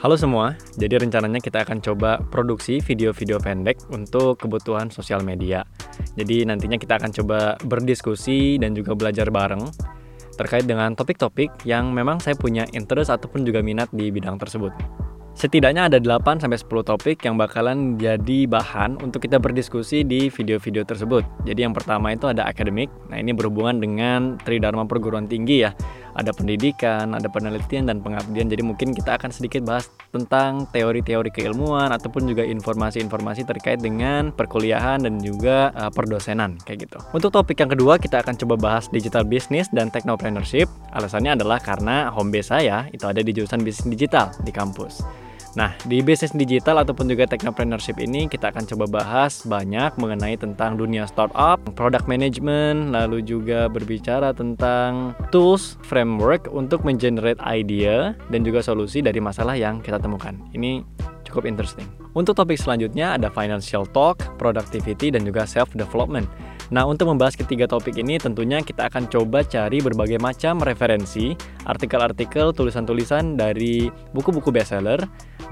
Halo semua, jadi rencananya kita akan coba produksi video-video pendek untuk kebutuhan sosial media. Jadi nantinya kita akan coba berdiskusi dan juga belajar bareng terkait dengan topik-topik yang memang saya punya interest ataupun juga minat di bidang tersebut. Setidaknya ada 8 sampai 10 topik yang bakalan jadi bahan untuk kita berdiskusi di video-video tersebut. Jadi yang pertama itu ada akademik. Nah, ini berhubungan dengan Tridharma perguruan tinggi ya. Ada pendidikan, ada penelitian dan pengabdian. Jadi mungkin kita akan sedikit bahas tentang teori-teori keilmuan ataupun juga informasi-informasi terkait dengan perkuliahan dan juga uh, perdosenan kayak gitu. Untuk topik yang kedua kita akan coba bahas digital business dan technopreneurship. Alasannya adalah karena home base saya itu ada di jurusan bisnis digital di kampus. Nah, di bisnis digital ataupun juga technopreneurship ini kita akan coba bahas banyak mengenai tentang dunia startup, product management, lalu juga berbicara tentang tools, framework untuk mengenerate idea dan juga solusi dari masalah yang kita temukan. Ini cukup interesting. Untuk topik selanjutnya ada financial talk, productivity dan juga self development. Nah, untuk membahas ketiga topik ini tentunya kita akan coba cari berbagai macam referensi, artikel-artikel, tulisan-tulisan dari buku-buku bestseller.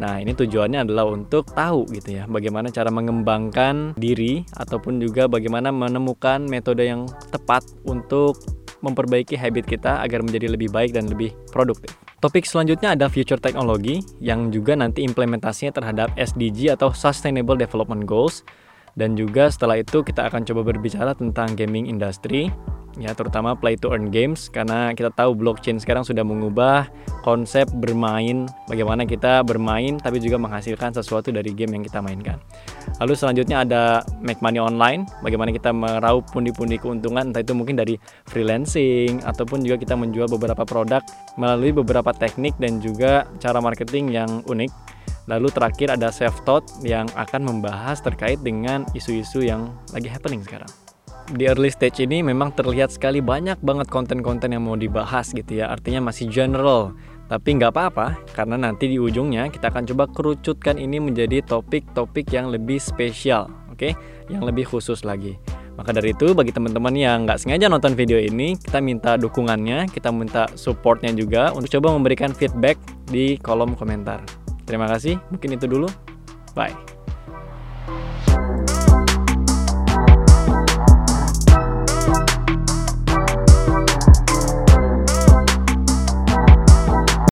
Nah, ini tujuannya adalah untuk tahu gitu ya, bagaimana cara mengembangkan diri ataupun juga bagaimana menemukan metode yang tepat untuk memperbaiki habit kita agar menjadi lebih baik dan lebih produktif. Topik selanjutnya ada future technology yang juga nanti implementasinya terhadap SDG atau Sustainable Development Goals dan juga setelah itu kita akan coba berbicara tentang gaming industry ya terutama play to earn games karena kita tahu blockchain sekarang sudah mengubah konsep bermain bagaimana kita bermain tapi juga menghasilkan sesuatu dari game yang kita mainkan. Lalu selanjutnya ada make money online, bagaimana kita meraup pundi-pundi keuntungan entah itu mungkin dari freelancing ataupun juga kita menjual beberapa produk melalui beberapa teknik dan juga cara marketing yang unik Lalu terakhir ada self thought yang akan membahas terkait dengan isu-isu yang lagi happening sekarang. Di early stage ini memang terlihat sekali banyak banget konten-konten yang mau dibahas gitu ya. Artinya masih general. Tapi nggak apa-apa, karena nanti di ujungnya kita akan coba kerucutkan ini menjadi topik-topik yang lebih spesial, oke? Okay? Yang lebih khusus lagi. Maka dari itu, bagi teman-teman yang nggak sengaja nonton video ini, kita minta dukungannya, kita minta supportnya juga untuk coba memberikan feedback di kolom komentar. Terima kasih, mungkin itu dulu. Bye.